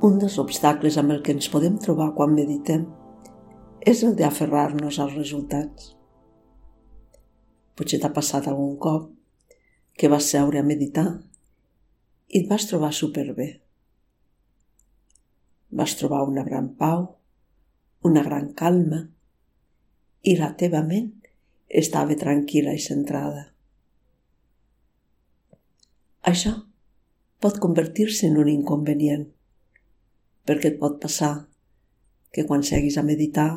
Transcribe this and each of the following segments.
Un dels obstacles amb el que ens podem trobar quan meditem és el d'aferrar-nos als resultats. Potser t'ha passat algun cop que vas seure a meditar i et vas trobar superbé. Vas trobar una gran pau, una gran calma i la teva ment estava tranquil·la i centrada. Això pot convertir-se en un inconvenient, perquè et pot passar que quan seguis a meditar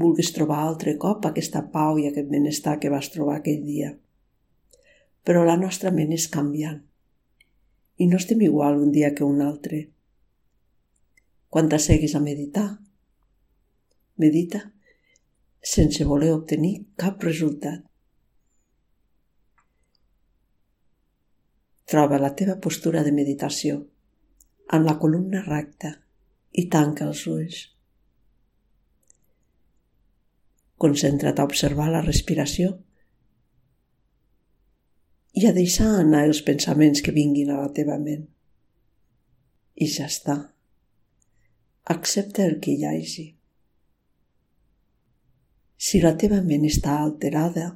vulguis trobar altre cop aquesta pau i aquest benestar que vas trobar aquell dia. Però la nostra ment és canviant i no estem igual un dia que un altre. Quan t'asseguis a meditar, medita sense voler obtenir cap resultat. Troba la teva postura de meditació amb la columna recta i tanca els ulls. Concentra't a observar la respiració i a deixar anar els pensaments que vinguin a la teva ment. I ja està. Accepta el que hi hagi. Si la teva ment està alterada,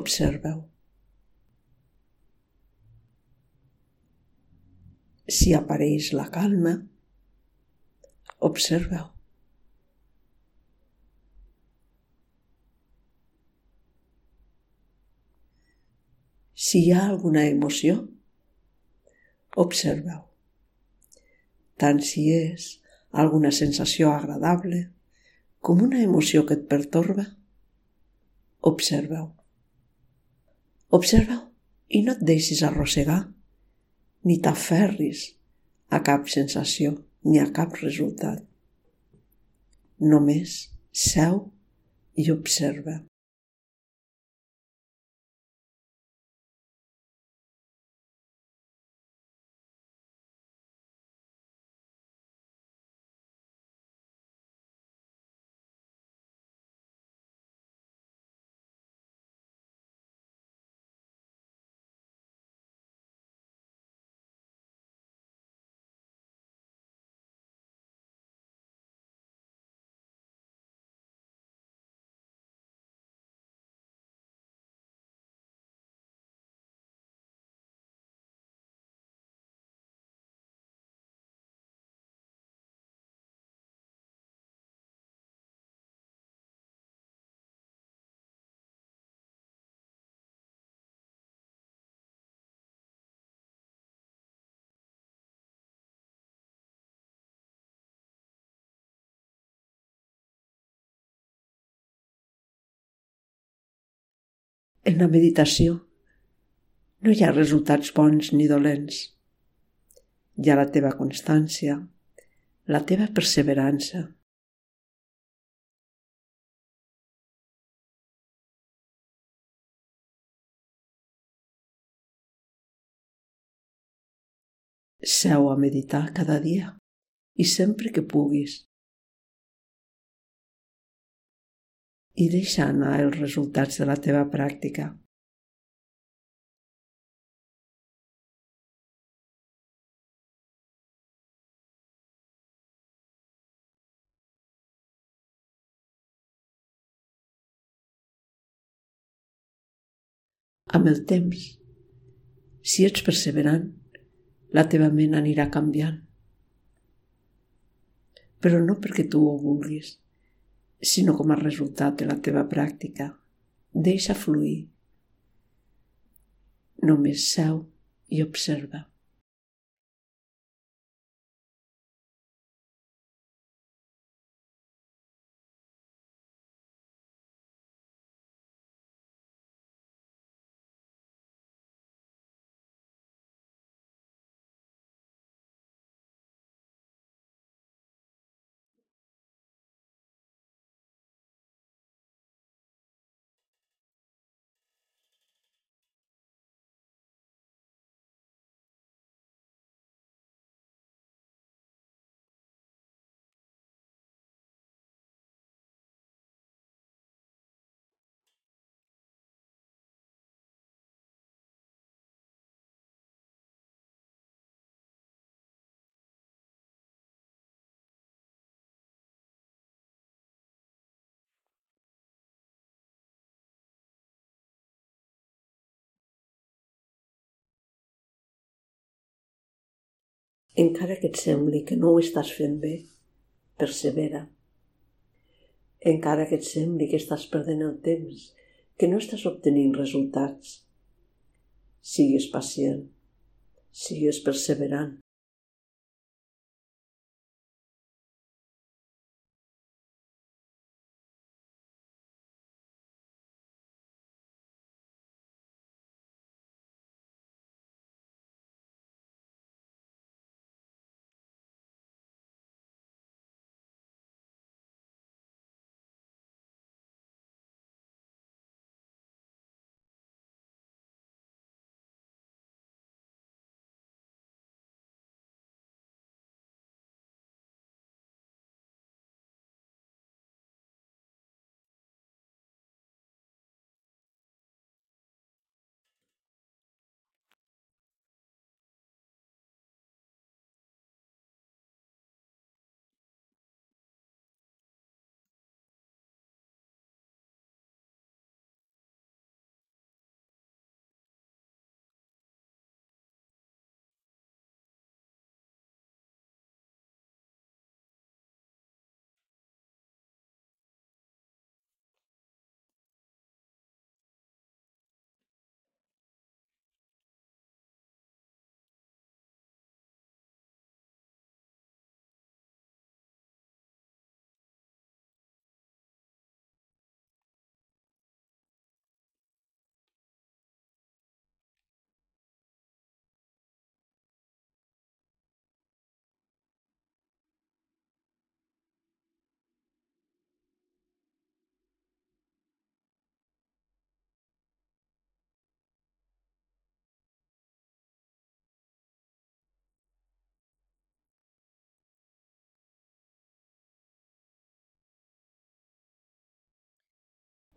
observa-ho. Si apareix la calma, observa-ho. Si hi ha alguna emoció, observa-ho. Tant si és alguna sensació agradable com una emoció que et pertorba, observa-ho. Observa-ho i no et deixis arrossegar ni t'aferris a cap sensació ni a cap resultat. Només seu i observa. En la meditació no hi ha resultats bons ni dolents. Hi ha la teva constància, la teva perseverança. Seu a meditar cada dia i sempre que puguis. I deixa anar els resultats de la teva pràctica. Amb el temps, si ets perseverant, la teva ment anirà canviant. Però no perquè tu ho vulguis, sinó com a resultat de la teva pràctica. Deixa fluir. Només seu i observa. Encara que et sembli que no ho estàs fent bé, persevera. Encara que et sembli que estàs perdent el temps, que no estàs obtenint resultats, sigues pacient, sigues perseverant.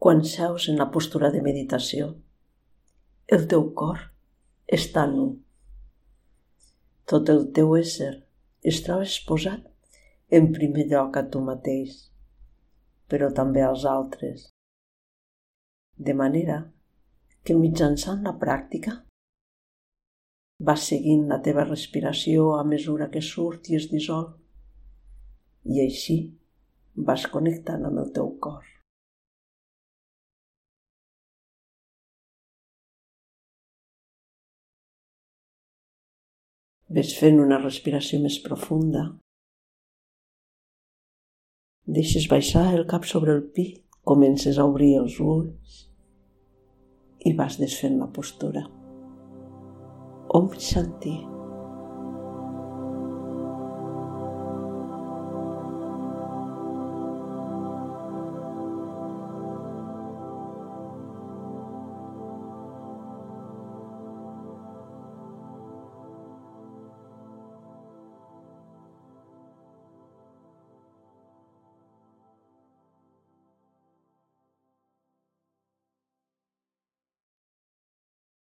Quan seus en la postura de meditació. El teu cor està nu. Tot el teu ésser es troba exposat en primer lloc a tu mateix, però també als altres. De manera que mitjançant la pràctica vas seguint la teva respiració a mesura que surt i es dissol i així vas connectant amb el teu cor. Ves fent una respiració més profunda. Deixes baixar el cap sobre el pit, comences a obrir els ulls i vas desfent la postura. Om Shanti.